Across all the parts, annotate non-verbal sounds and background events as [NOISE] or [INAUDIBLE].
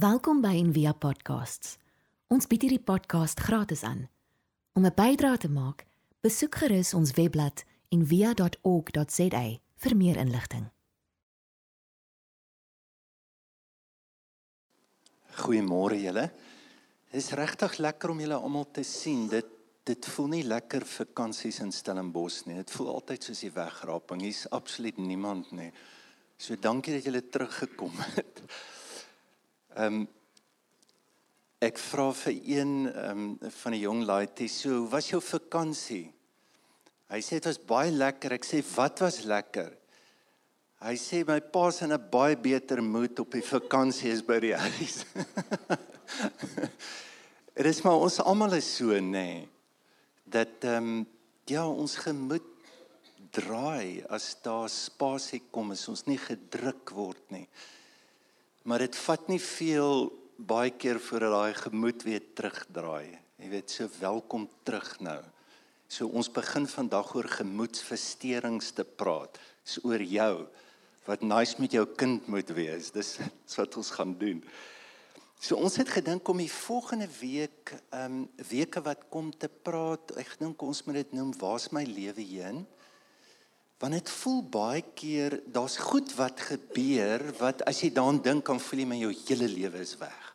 Welkom by Envia Podcasts. Ons bied hierdie podcast gratis aan. Om 'n bydrae te maak, besoek gerus ons webblad en via.org.za vir meer inligting. Goeiemôre julle. Dit is regtig lekker om julle almal te sien. Dit dit voel nie lekker vakansies in Stellenbosch nie. Dit voel altyd soos die wegraping. Hier's absoluut niemand nie. So dankie dat julle teruggekom het. Ehm um, ek vra vir een ehm um, van die jong laaitie, so hoe was jou vakansie? Hy sê dit was baie lekker. Ek sê wat was lekker? Hy sê my pa's in 'n baie beter mood op die vakansie as by die huis. [LAUGHS] Dit is maar ons almal is so nê nee, dat ehm um, ja ons gemoed draai as daar spasie kom as ons nie gedruk word nie. Maar dit vat nie veel baie keer voordat daai gemoed weer terugdraai. Jy weet so welkom terug nou. So ons begin vandag oor gemoedsversteurings te praat. Dis oor jou wat nice met jou kind moet wees. Dis, dis [LAUGHS] wat ons gaan doen. So ons het gedink om die volgende week, ehm um, weke wat kom te praat. Ek dink ons moet dit noem waar's my lewe heen? Want dit voel baie keer daar's goed wat gebeur wat as jy daaraan dink kan voel jy my jou hele lewe is weg.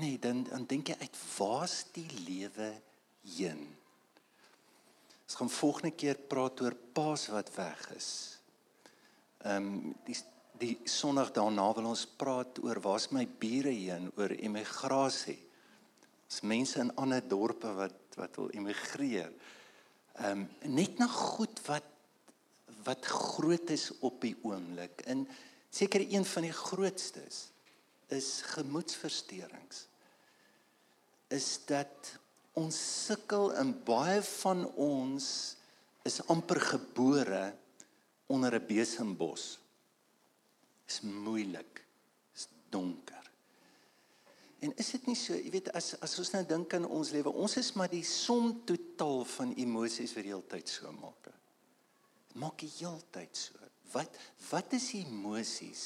Nee, dan dan dink jy uit waar's die lewe heen? Ons gaan volgende keer praat oor paas wat weg is. Ehm um, die die Sondag daarna wil ons praat oor waar's my bure heen oor emigrasie. Dis mense in ander dorpe wat wat wil emigreer. Ehm um, net na goed wat wat groot is op die oomblik. En seker een van die grootstes is gemoedsversteurings. Is dat ons sukkel in baie van ons is amper gebore onder 'n besembos is moeilik. Is donker. En is dit nie so, jy weet as as ons nou dink aan ons lewe, ons is maar die som totaal van emosies wat die hele tyd so maak. Maak die hele tyd so. Wat wat is emosies?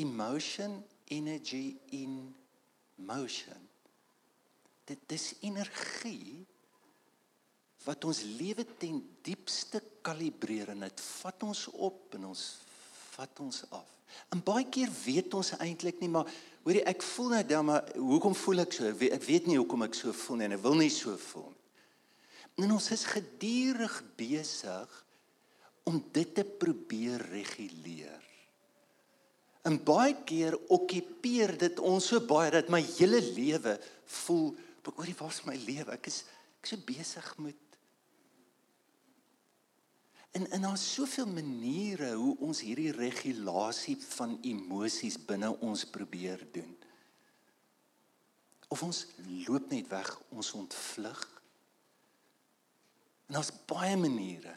Emotion, energy in motion. Dit dis energie wat ons lewe ten diepste kalibreer en dit vat ons op en ons vat ons af. En baie keer weet ons eintlik nie maar hoorie ek voel nou dan maar hoekom voel ek so? Ek weet nie hoekom ek so voel nie en ek wil nie so voel nie. En ons is gedurig besig om dit te probeer reguleer. En baie keer okkupeer dit ons so baie dat my hele lewe voel, hoorie, waar's my lewe? Ek is ek is so besig met En en daar's soveel maniere hoe ons hierdie regulasie van emosies binne ons probeer doen. Of ons loop net weg, ons ontvlug. En daar's baie maniere.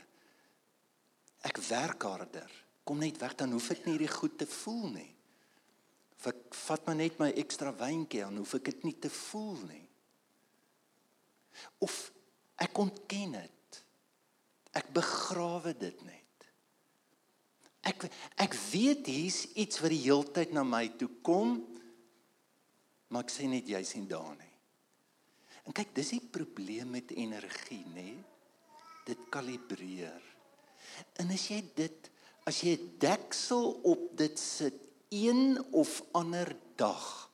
Ek werk harder. Kom net weg dan hoef ek nie hierdie goed te voel nie. Of ek vat maar net my ekstra wyntjie aan, hoef ek dit nie te voel nie. Of ek ontken dit Ek begrawe dit net. Ek ek weet hier's iets wat die heeltyd na my toe kom. Maar ek sê net jy sien daar nie. En kyk, dis die probleem met energie, nê? Dit kalibreer. En as jy dit as jy 'n deksel op dit sit een of ander dag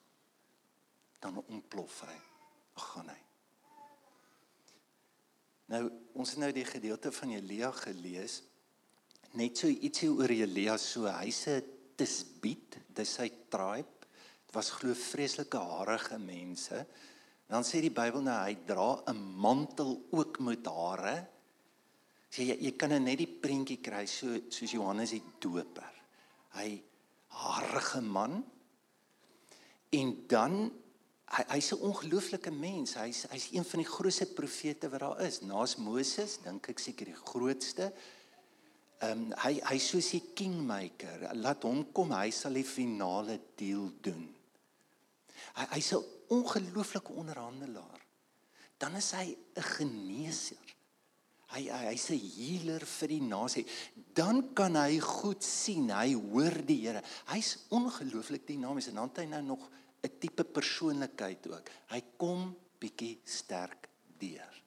dan ontplof hy. Ag gaan hy. Nou ons het nou die gedeelte van Elia gelees. Net so ietsie oor Elia so hyse tisbiet, dis sy tribe. Dit was glo vreeslike harige mense. Dan sê die Bybel nou hy dra 'n mantel ook met hare. Sê jy jy kan net die prentjie kry so soos Johannes die Doper. Hy harige man. En dan hy hy's 'n ongelooflike mens. Hy's hy's een van die grootste profete wat daar is. Naas Moses, dink ek seker die grootste. Ehm um, hy hy's soos 'n kingmaker. Laat hom kom, hy sal die finale deal doen. Hy hy's 'n ongelooflike onderhandelaar. Dan is hy 'n geneeser. Hy hy's 'n healer vir die nasie. Dan kan hy goed sien. Hy hoor die Here. Hy's ongelooflik dinamies en dan het hy nou nog 'n tipe persoonlikheid ook. Hy kom bietjie sterk deur.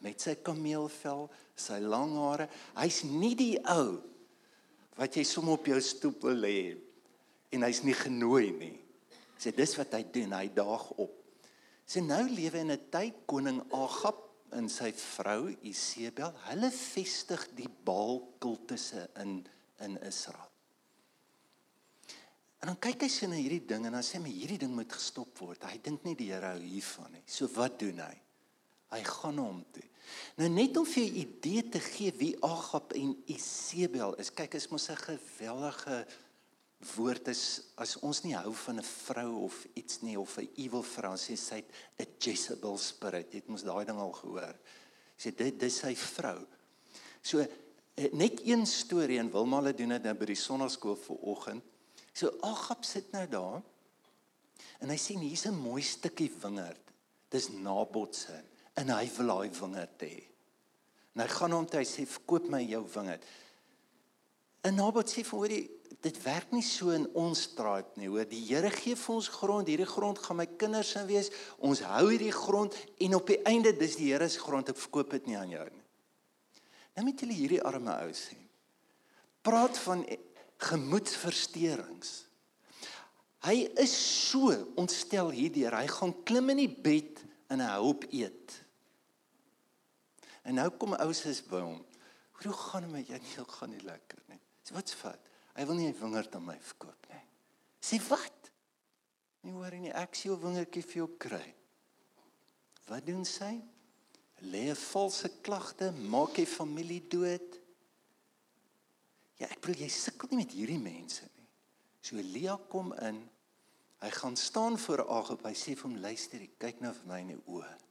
Met sy kameelvel, sy lang hare. Hy's nie die ou wat jy som op jou stoep wil lê en hy's nie genooi nie. Sê dis wat hy doen, hy daag op. Sê nou lewe in 'n tyd koning Agab en sy vrou Isebel, hulle vestig die Baal kultusse in in Israel. En dan kyk hy sien na hierdie ding en dan sê hy hierdie ding moet gestop word. Hy dink nie die Here hou hiervan nie. So wat doen hy? Hy gaan hom toe. Nou net om vir 'n idee te gee wie Agab en Isebel is. Kyk, is mos 'n geweldige woord is as ons nie hou van 'n vrou of iets nie of 'n evil vrou sê sy het 'n Jezebel spirit. Jy het mos daai ding al gehoor. Sê dit dis sy vrou. So eh, net een storie en Wilma het doen dit nou by die sonnaskool vanoggend. So Agab sit nou daar en hy sien hier's 'n mooi stukkie wingerd. Dis Nabot se en hy wil daai wingerd hê. En hy gaan hom toe hy sê verkoop my jou wingerd. En Nabot sê vir hom dit werk nie so in ons straat nie. Hoor, die Here gee vir ons grond. Hierdie grond gaan my kinders in wees. Ons hou hierdie grond en op die einde dis die Here se grond. Ek verkoop dit nie aan jou nie. Nou met julle hierdie arme ou sê. Praat van gemoedsversteurings. Hy is so ontstel hierdeur. Hy gaan klim in die bed en hy hoop eet. En nou kom ouers by hom. Hoe gaan dit met jou? Nee, gaan nie lekker nie. Wat's fout? Hy wil nie 'n wingerd aan my verkoop nie. Sê wat? Nie hoor nie, ek sê 'n wingertjie vir jou kry. Wat doen sy? Lê 'n valse klagte, maak hy familie dood. Ja, ek bedoel jy sukkel nie met hierdie mense nie. So Elia kom in. Hy gaan staan voor Agab. Hy sê vir hom: "Luister, kyk nou vir my in die oë."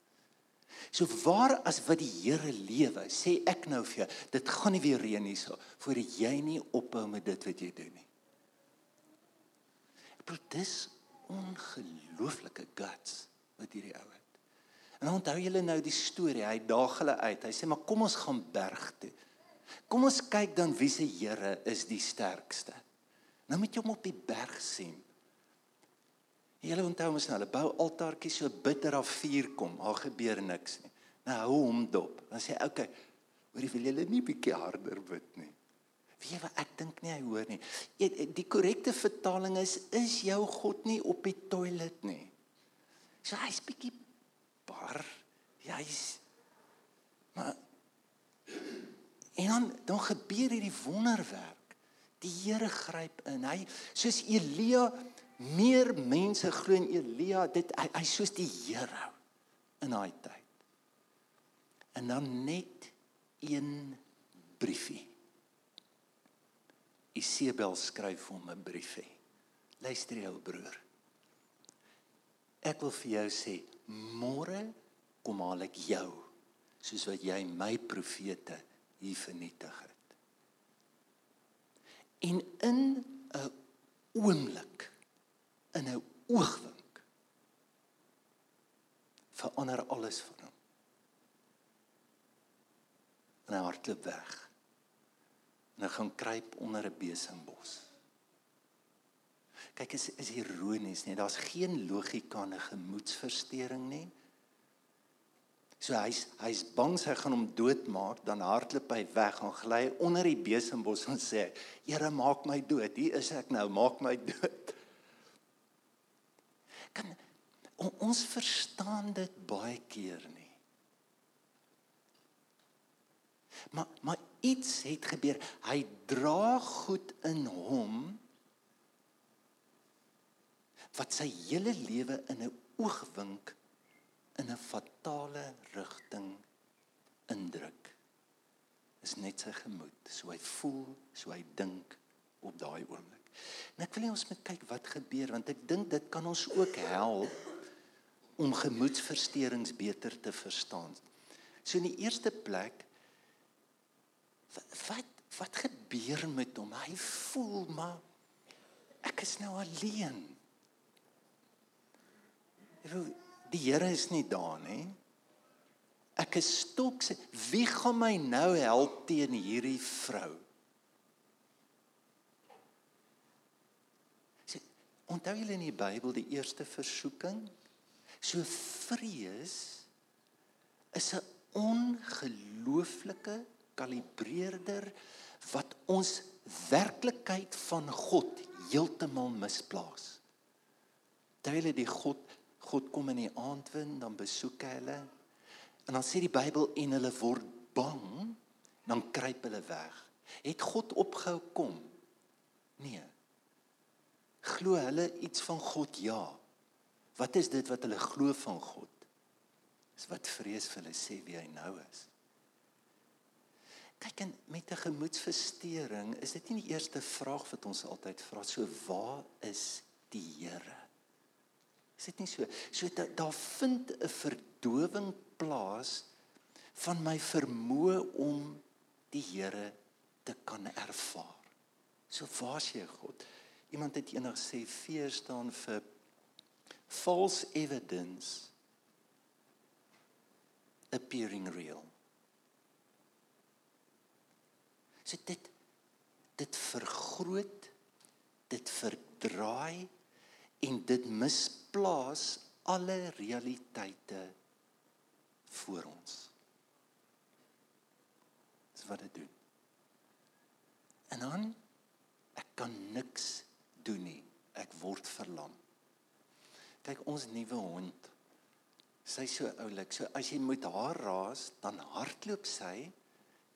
So waar as wat die Here lewe, sê ek nou vir jou, dit gaan nie weer reën hierso voordat jy nie ophou met dit wat jy doen nie. Ek bedoel dis ongelooflike guts wat hierdie ou het. En onthou julle nou die storie, hy daag hulle uit. Hy sê maar kom ons gaan berg toe. Kom ons kyk dan wie se Here is die sterkste. Nou moet jy hom op die berg sien. Julle onthou mos nou, hulle bou altaartjies so bitter af vuur kom, daar gebeur niks nie. Nou hou hom dop. Dan sê hy, "Oké, okay, hoor jy wil julle nie bietjie harder bid nie." Weet jy wat ek dink nie hy hoor nie. Die korrekte vertaling is is jou God nie op die toilet nie. So hy's bietjie bar. Hy's maar en dan dan gebeur hierdie wonderwerk. Die Here gryp in. Hy soos Elia meer mense glo in Elia dit hy, hy soos die Here in daai tyd. En dan net een briefie. Isebel skryf hom 'n briefie. Luister jou broer. Ek wil vir jou sê, môre kom haal ek jou soos wat jy my profete hier vernietig het. En in 'n oomblik in 'n oogwink verander alles van hom. En hy hardloop weg. En hy gaan kruip onder 'n besingbos. Kyk, is is ironies, nee, daar's geen logika in 'n gemoedsversteuring nie. So hy's hy's bang sy gaan hom doodmaak, dan hardloop hy weg en gly onder die besingbos en sê: "Here, maak my dood. Hier is ek nou, maak my dood." Kan ons verstaan dit baie keer nie. Maar maar iets het gebeur. Hy dra goed in hom wat sy hele lewe in 'n oogwink in 'n fatale rigting indruk. Is net sy gemoed, so hy voel, so hy dink op daai oomblik. En ek wil hê ons moet kyk wat gebeur want ek dink dit kan ons ook help om gemoedsversteurings beter te verstaan. So in die eerste plek wat wat gebeur met hom? Hy voel maar ek is nou alleen. Die Here is nie daar nie. ek is stok wie gaan my nou help teen hierdie vrou? Sê onthou julle in die Bybel die eerste versoeking? So vrees is 'n ongelooflike kalibreerder wat ons werklikheid van God heeltemal misplaas. Terwyl die God God kom in die aandwind, dan besoek hy hulle. En dan sê die Bybel en hulle word bang, dan kruip hulle weg. Het God opgehou kom? Nee. Glo hulle iets van God? Ja. Wat is dit wat hulle glo van God? Dis wat vrees vir hulle sê wie hy nou is. Kyk en met 'n gemoedsversteuring is dit nie die eerste vraag wat ons altyd vra so waar is die Here? Is dit nie so? So daar da vind 'n verdowing plaas van my vermoë om die Here te kan ervaar. So waar's jy God? Iemand het eendag sê fear staan vir false evidence appearing real. So dit dit vergroot, dit verdraai en dit misplaas alle realiteite voor ons. Dis wat dit doen. En dan ek kan niks doen nie. Ek word verlam. Kyk ons nuwe hond. Sy so oulik. So as jy met haar raas, dan hardloop sy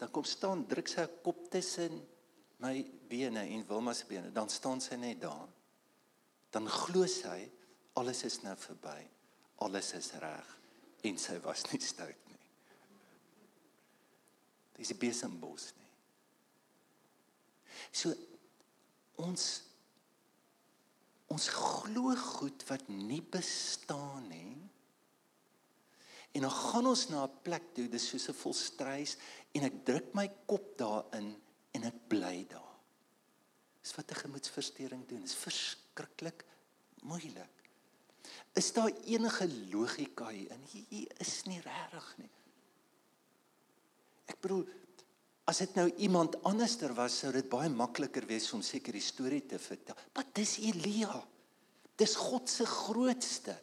dan kom staan druk sy kop tussen my bene en Wilma se bene dan staan sy net daar dan glo sy alles is nou verby alles is reg en sy was nie stout nie dis die besembos nie so ons ons glo goed wat nie bestaan nie En dan gaan ons na 'n plek toe, dis soos 'n volstruis en ek druk my kop daarin en ek bly daar. Dis wat 'n gemoedsversteuring doen. Dis verskriklik moeilik. Is daar enige logika hierin? Hier is nie regtig nie. Ek bedoel as dit nou iemand anderster was, sou dit baie makliker wees om seker die storie te vertel. Maar dis Elia. Dis God se grootste.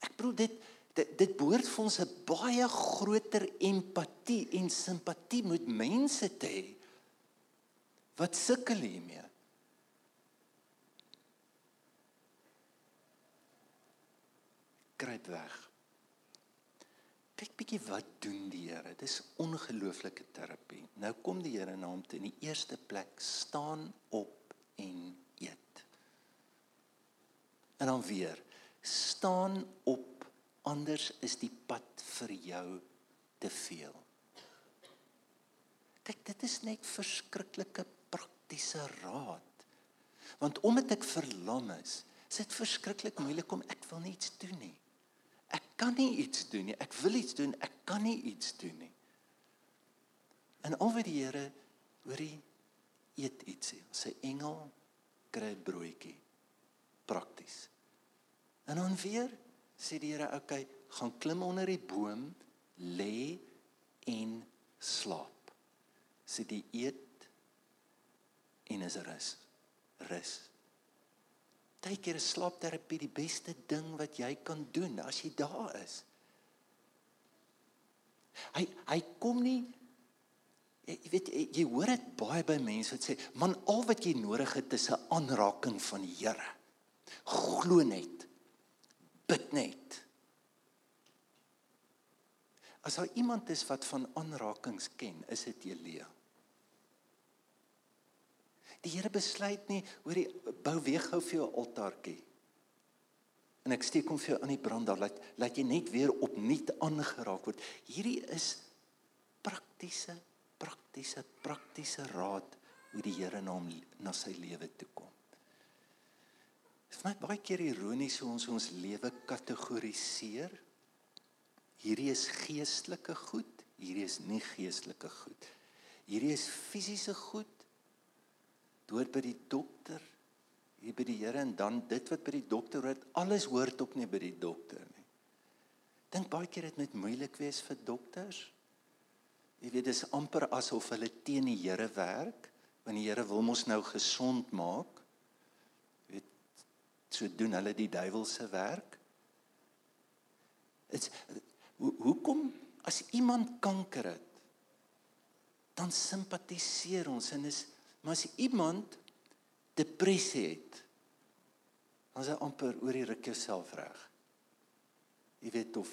Ek bedoel dit dit dit behoort vir ons 'n baie groter empatie en simpatie met mense te hê wat sukkel hiermee. Kruip weg. Kyk bietjie wat doen die Here. Dis ongelooflike terapie. Nou kom die Here na hom toe in die eerste plek staan op en eet. En dan weer staan op anders is die pad vir jou te veel. Kyk, dit is net verskriklike praktiese raad. Want omdat ek verlam is, is dit verskriklik moeilik om ek wil niks doen nie. Ek kan nie iets doen nie. Ek wil iets doen, ek kan nie iets doen nie. En alweer die Here hoor hy eet ietsie. Sy engel kry broodjie. Prakties. En dan weer sê die Here, "Oké, okay, gaan klim onder die boom, lê en slaap." Sê die eet en is rus. Rus. Partykeer is slaapterapie die beste ding wat jy kan doen as jy daar is. Hy hy kom nie jy weet jy hoor dit baie by mense wat sê man al wat jy nodig het is 'n aanraking van die Here. Glo net. Bid net. As daar iemand is wat van aanrakings ken, is dit Elia. Die Here besluit nie oor die bou weer gou vir jou altaartjie. En ek steek hom vir jou aan die brand daar laat laat jy net weer opnuut aangeraak word. Hierdie is praktiese praktiese praktiese raad hoe die Here na hom na sy lewe toe kom. Dit is my baie keer ironies hoe ons ons lewe kategoriseer hierdie is geestelike goed, hierdie is nie geestelike goed. Hierdie is fisiese goed. Dood by die dokter, hier by die Here en dan dit wat by die dokter hoort, alles hoort ook nie by die dokter nie. dink baie keer dit met moeilik wees vir dokters. Jy weet dis amper asof hulle teen die Here werk, want die Here wil ons nou gesond maak. Jy weet so doen hulle die duiwel se werk. Dit's hoekom as iemand kanker het, dan simpatiseer ons en is maar as iemand depressie het, dan is hy amper oor die ruk jouself reg. Jy weet of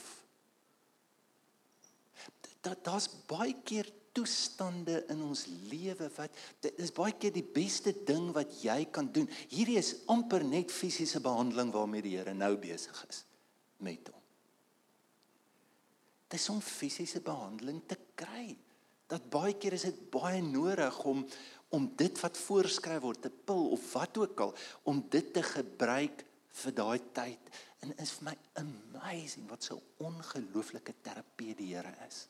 dat daar's baie keer toestande in ons lewe wat dit is baie keer die beste ding wat jy kan doen. Hierdie is amper net fisiese behandeling waarmee die Here nou besig is met hom. Dit is om fisiese behandeling te kry. Dat baie keer is dit baie nodig om om dit wat voorskryf word, 'n pil of wat ook al, om dit te gebruik vir daai tyd. En is vir my amazing wat so ongelooflike terapie die Here is.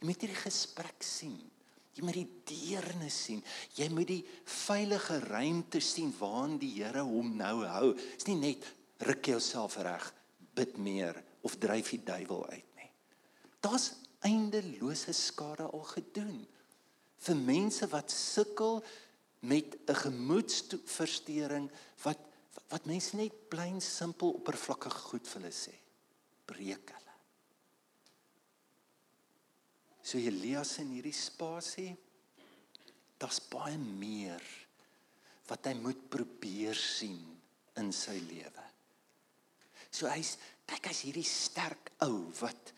Jy moet hierdie gesprek sien. Jy moet die deernis sien. Jy moet die veilige ruimte sien waarin die Here hom nou hou. Dit's nie net ruk jouself reg, bid meer of dryf die duiwel uit nie. Daar's eindelose skade al gedoen vir mense wat sukkel met 'n gemoedsversteuring wat wat mense net plain simpel oppervlakkig goed vir hulle sê. Breek hulle. So Elias in hierdie spasie daar's baie meer wat hy moet probeer sien in sy lewe. So hy's kyk hy's hierdie sterk ou wat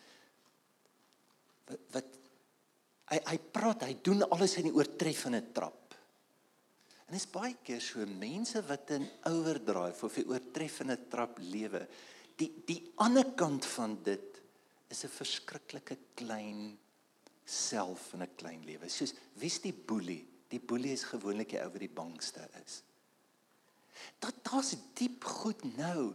wat, wat hy hy praat, hy doen alles in die oortreffende trap. En is baie keer so mense wat in overdrive of die oortreffende trap lewe. Die die ander kant van dit is 'n verskriklike klein self in 'n klein lewe. Soos wie's die boelie? Die boelie is gewoonlik die ou wat die bangste is. Dat daar's diep goed nou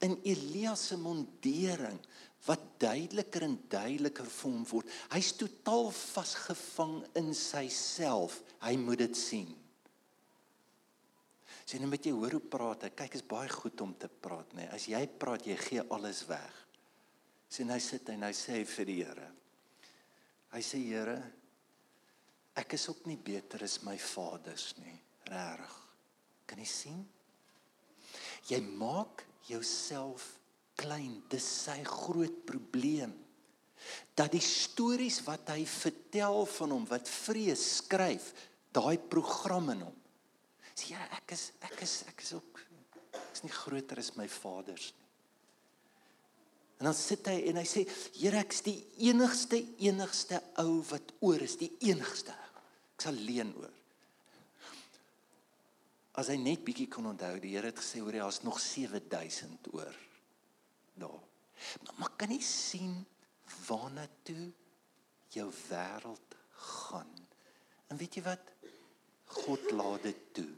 in Elias se mondering wat duideliker en duideliker vir hom word. Hy's totaal vasgevang in sy self. Hy moet dit sien. Sien net met jy hoor hoe praat hy. Kyk, is baie goed om te praat, nê. Nee. As jy praat, jy gee alles weg. Sien hy sit en hy sê vir die Here. Hy sê Here, ek is ook nie beter as my vaders nie, regtig. Kan jy sien? Jy maak jouself klein. Dis sy groot probleem. Dat die stories wat hy vertel van hom wat vrees skryf, daai program in hom. Sê ja, ek is ek is ek is ook is nie groter as my vaders nie. En dan sit hy en hy sê, "Here, ek is die enigste enigste ou wat oor is, die enigste. Ek's alleen oor." As hy net bietjie kon onthou, die Here het gesê, "Hoor jy, daar's nog 7000 oor." Daar. Maar, maar kan jy sien waarna toe jou wêreld gaan? En weet jy wat? God laat dit toe.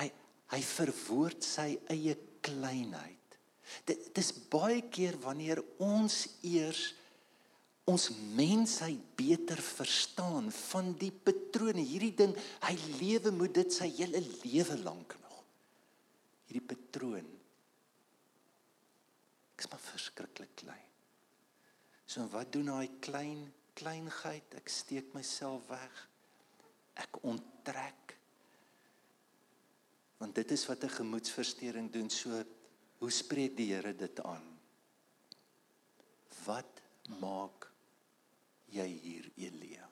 Hy hy verwoord sy eie kleinheid. Dit dis baie keer wanneer ons eers ons mensheid beter verstaan van die patrone hierdie ding hy lewe moet dit sy hele lewe lank nog hierdie patroon Ek's maar verskriklik klein. So wat doen daai klein kleinheid? Ek steek myself weg. Ek onttrek. Want dit is wat 'n gemoedsversteuring doen. So hoe spreek die Here dit aan? Wat maak jy hier Elia?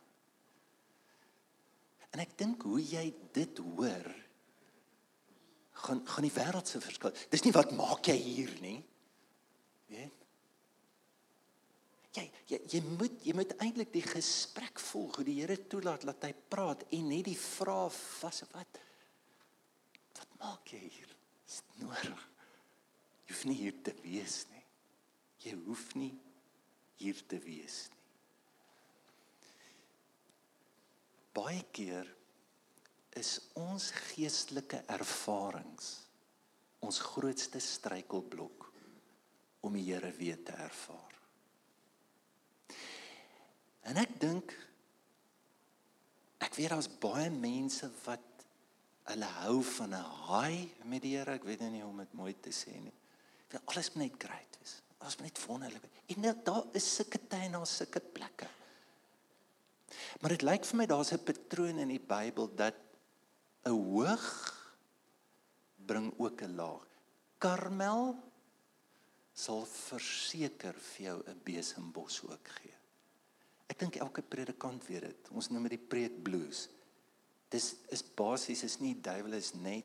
En ek dink hoe jy dit hoor gaan gaan die wêreld se verskil. Dis nie wat maak jy hier nie. Weet? Jy jy jy moet jy moet eintlik die gesprek volg hoe die Here toelaat dat hy praat en net die vraag vas wat wat maak jy hier? Is nodig. Jy hoef nie hier te wees nie. Jy hoef nie hier te wees nie. Baie keer is ons geestelike ervarings ons grootste struikelblok om die Here weer te ervaar. En ek dink ek weet daar's baie mense wat hulle hou van 'n high met die Here. Ek weet nie hoe om dit mooi te sê nie. Dit alles moet net great wees. Ons moet net wonderlik. En nou, daar is sulke tye en daar sulke plekke. Maar dit lyk vir my daar's 'n patroon in die Bybel dat 'n hoog bring ook 'n laag. Karmel sal verseker vir jou 'n besembos ook gee. Ek dink elke predikant weet dit. Ons noem dit die preek blues. Dis is basies is nie duiwel is net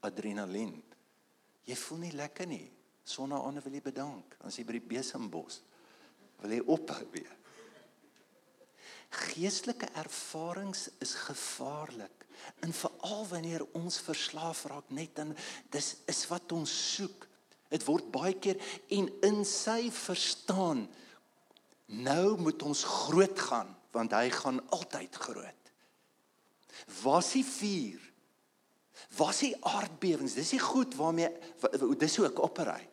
adrenalien. Jy voel nie lekker nie. Sonder ander wil jy bedank. As jy by die besembos wil jy ophou weer. Geestelike ervarings is gevaarlik. En veral wanneer ons verslaaf raak net dan dis is wat ons soek. Dit word baie keer en in sy verstaan nou moet ons groot gaan want hy gaan altyd groot. Was die vuur? Was die aardbewings? Dis die goed waarmee dis ook operate.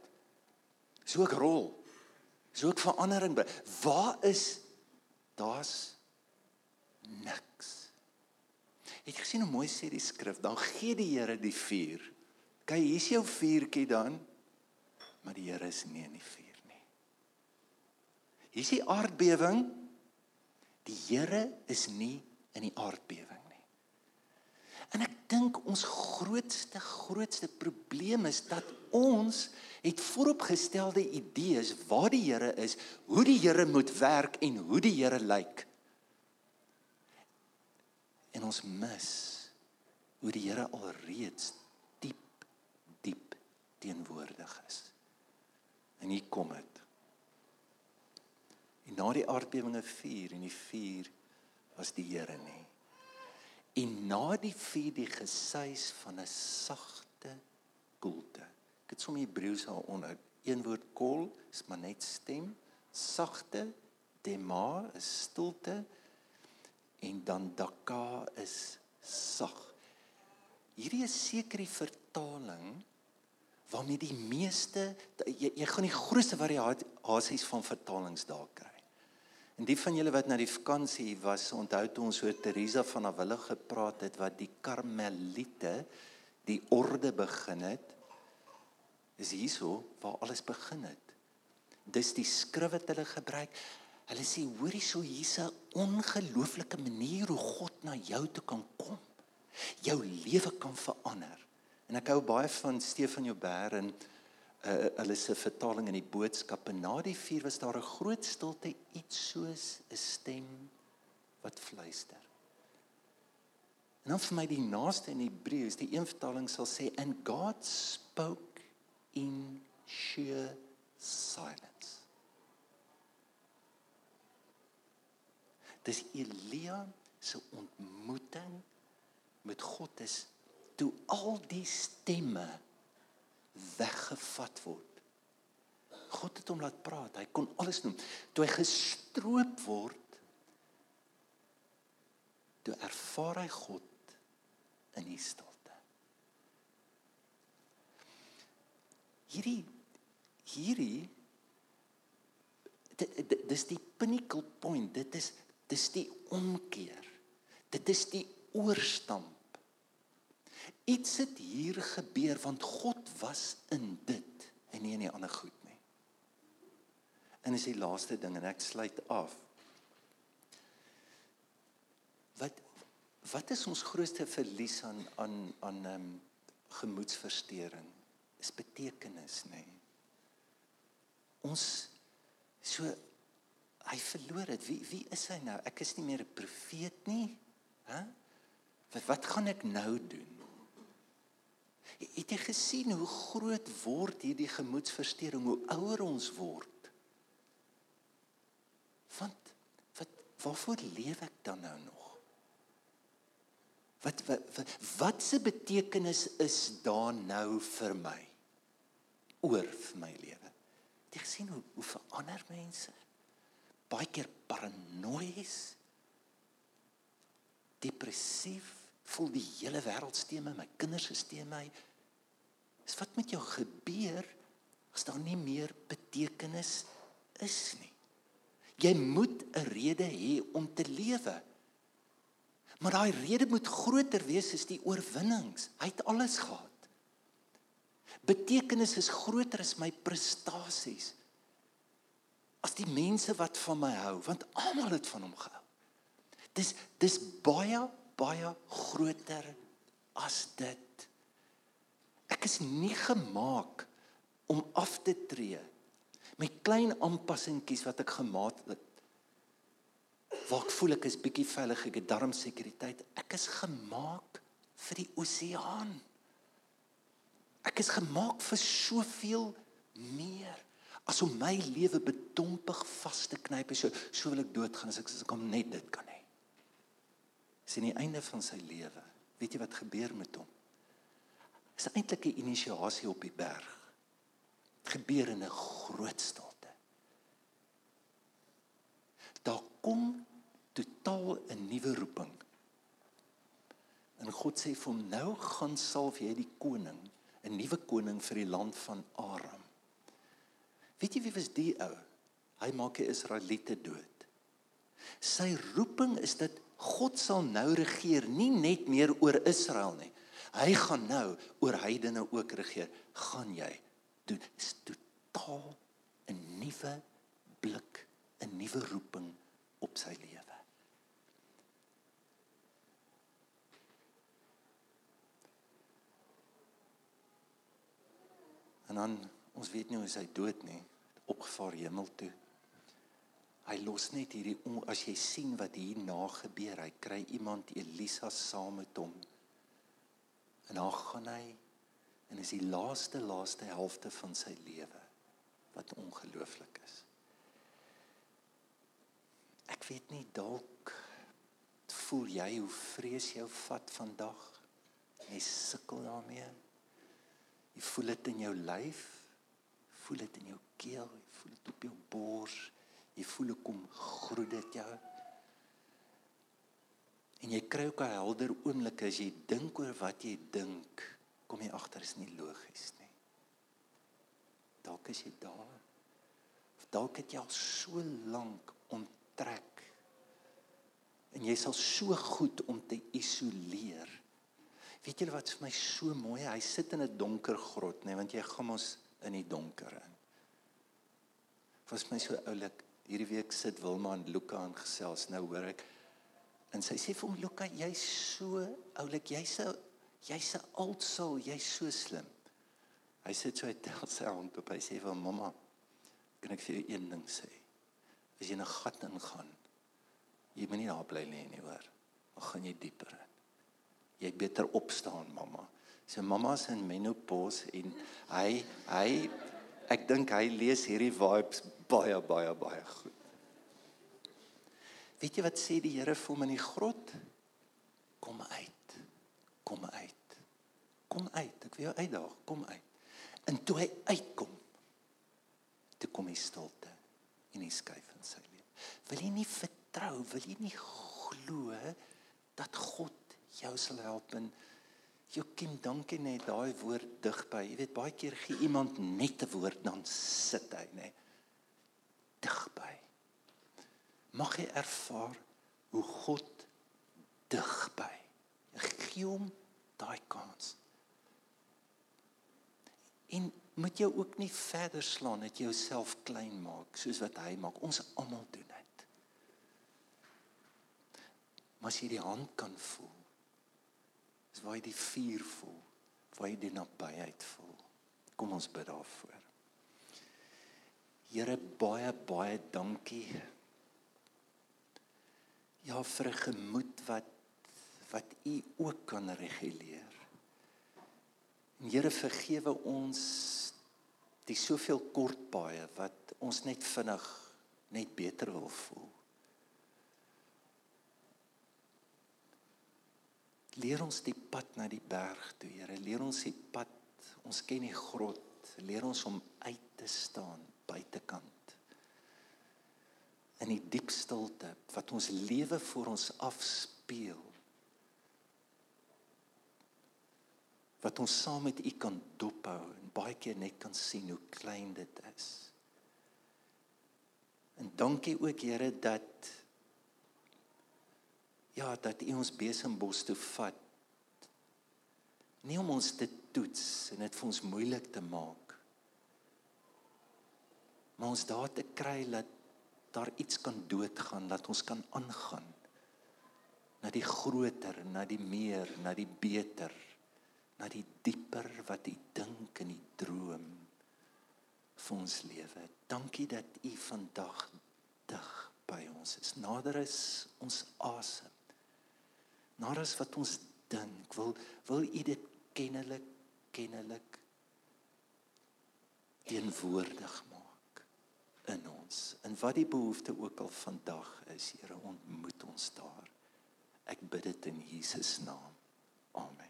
Dis ook rol. Dis ook verandering. Waar is daar's niks. Het jy gesien hoe mooi sê die skrif? Dan gee die Here die vuur. Kyk, hier's jou vuurtjie dan. Maar die Here is nie in die vuur nie. Hier's die aardbewing. Die Here is nie in die aardbewing nie. En ek dink ons grootste grootste probleem is dat ons het vooropgestelde idees waar die Here is, hoe die Here moet werk en hoe die Here lyk en ons mis hoe die Here alreeds diep diep teenwoordig is. En hier kom dit. En na die aardbewinge 4 en die 4 was die Here nie. En na die 4 die gesuis van 'n sagte koelte. Ek het sommer Hebreëus daaronder. Een woord kol is maar net stem. Sagte dema is stilte en dan daka is sag. Hierdie is seker die vertaling waarmee die meeste jy, jy gaan die grootste variasies van vertalings daar kry. En die van julle wat na die vakansie was, onthou toe ons oor Teresa van Avila gepraat het wat die Karmeliete die orde begin het, is hierso waar alles begin het. Dis die skrif wat hulle gebruik. Hulle sê hoor hierso hier's 'n ongelooflike manier hoe God na jou toe kan kom. Jou lewe kan verander. En ek hou baie van Stefan Joubert en uh, hulle se vertaling in die boodskappe. Na die vuur was daar 'n groot stilte, iets soos 'n stem wat fluister. En dan vir my die naaste in Hebreëus, die een vertaling sal sê and God spoke in sheer silence. Dis Elia se ontmoeting met God is toe al die stemme weggevat word. God het hom laat praat. Hy kon alles noem. Toe hy gestroop word, toe ervaar hy God in die stilte. Hierdie hierdie dis die pinnacle point. Dit is Dis die omkeer. Dit is die oorstamp. Iets het hier gebeur want God was in dit en nie in die ander goed nie. En is die laaste ding en ek sluit af. Wat wat is ons grootste verlies aan aan aan um, gemoedsversteuring? Is betekenis, nê? Ons so hy verloor dit. Wie wie is hy nou? Ek is nie meer 'n profeet nie. Hæ? Wat wat gaan ek nou doen? Het jy gesien hoe groot word hierdie gemoedsversteuring hoe ouer ons word? Want wat waarvoor leef ek dan nou nog? Wat wat wat, wat se betekenis is daar nou vir my? Oor vir my lewe. Het jy gesien hoe hoe verander mense? baie keer paranoïes depressief voel die hele wêreld steem my my kinders steem my is wat met jou gebeur as daar nie meer betekenis is nie. Jy moet 'n rede hê om te lewe. Maar daai rede moet groter wees as die oorwinnings. Hy het alles gehad. Betekenis is groter as my prestasies. As die mense wat van my hou, want almal het van hom gehou. Dis dis baie baie groter as dit. Ek is nie gemaak om af te tree met klein aanpassingkies wat ek gemaak het. Waar ek voel ek is bietjie veilig, ek het darmsekuriteit. Ek is gemaak vir die oseaan. Ek is gemaak vir soveel meer as om my lewe bedompig vas te knyp so so wil ek doodgaan as ek as ek hom net dit kan hê. Sien die einde van sy lewe. Weet jy wat gebeur met hom? Is eintlik 'n inisiasie op die berg. Dit gebeur in 'n groot stilte. Daar kom totaal 'n nuwe roeping. En God sê vir hom nou gaan salf jy die koning, 'n nuwe koning vir die land van Aram. Weet jy wie was die ou? Hy maak die Israeliete dood. Sy roeping is dat God sal nou regeer, nie net meer oor Israel nie. Hy gaan nou oor heidene ook regeer. Gaan jy doen is totaal 'n nuwe blik, 'n nuwe roeping op sy lewe. En dan ons weet nie hoe hy dood nie opgevaar hemel toe. Hy los net hierdie as jy sien wat hier na gebeur, hy kry iemand Elisa saam met hom. En dan gaan hy en is die laaste laaste helfte van sy lewe wat ongelooflik is. Ek weet nie dalk voel jy hoe vrees jou vat vandag? Jy sukkel daarmee. Jy voel dit in jou lyf voel dit in jou keel, jy voel dit op jou bors, jy voel hoe kom groet dit jou. En jy kry ook 'n helder oomblik as jy dink oor wat jy dink, kom jy agter is nie logies nie. Dalk is jy daar. Of dalk het jy al so lank onttrek. En jy sal so goed om te isoleer. Weet julle wat vir my so mooi, hy sit in 'n donker grot, nê, nee, want jy gaan mos in die donker in. Was my so oulik. Hierdie week sit Wilma en Luka aan gesels. Nou hoor ek en sy sê vir hom Luka, jy's so oulik. Jy's 'n jy's 'n altsal, jy's so slim. Hy sit so hy tel sy hand op. Hy sê vir mamma, kan ek vir jou een ding sê? As jy in 'n gat ingaan, jy moet nie daar bly lê nie, hoor. Dan gaan jy dieper in. Jy beter opstaan, mamma. Sy mamma se in menopause en hy hy ek dink hy lees hierdie vibes baie baie baie goed. Weet jy wat sê die Here vir hom in die grot? Kom uit. Kom uit. Kom uit. Ek wil jou uitdaag, kom uit. En toe hy uitkom, toe kom hy stilte en hy skuif in sy lewe. Wil jy nie vertrou, wil jy nie glo dat God jou sal help in Jokiem, dankie net daai woord digby. Jy weet baie keer gee iemand net 'n woord dan sit hy, nê. Digby. Mag jy ervaar hoe God digby. Gee hom daai kans. En moet jy ook nie verder slaan dat jy jouself klein maak soos wat hy maak. Ons almal doen dit. Maar as jy die hand kan voel is waar jy die vuur voel, waar jy die nabyheid voel. Kom ons bid daarvoor. Here baie baie dankie. Ja vir 'n gemoed wat wat U ook kan reguleer. En Here vergewe ons die soveel kortpaaie wat ons net vinnig net beter wil voel. Leer ons die pad na die berg toe, Here. Leer ons die pad. Ons ken die grot. Leer ons om uit te staan buitekant. In die diep stilte wat ons lewe vir ons afspeel. Wat ons saam met U kan dophou en baie keer net kan sien hoe klein dit is. En dankie ook Here dat ja, dat U ons besembos toe vat. Nie om ons te toets en dit vir ons moeilik te maak. Maar ons daar te kry dat daar iets kan doodgaan, dat ons kan aangaan na die groter, na die meer, na die beter, na die dieper wat u dink in die droom vir ons lewe. Dankie dat u vandag dig by ons is. Nader is ons asem. Nader is wat ons dink. Wil wil u dit kennelik kennelik teenwoordig maak in ons. En wat die behoefte ook al vandag is, Here, ontmoet ons daar. Ek bid dit in Jesus naam. Amen.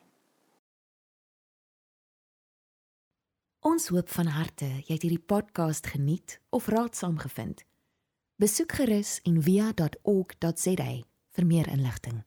Ons hoop van harte jy het hierdie podcast geniet of raadsaam gevind. Besoek gerus en via.ok.za vir meer inligting.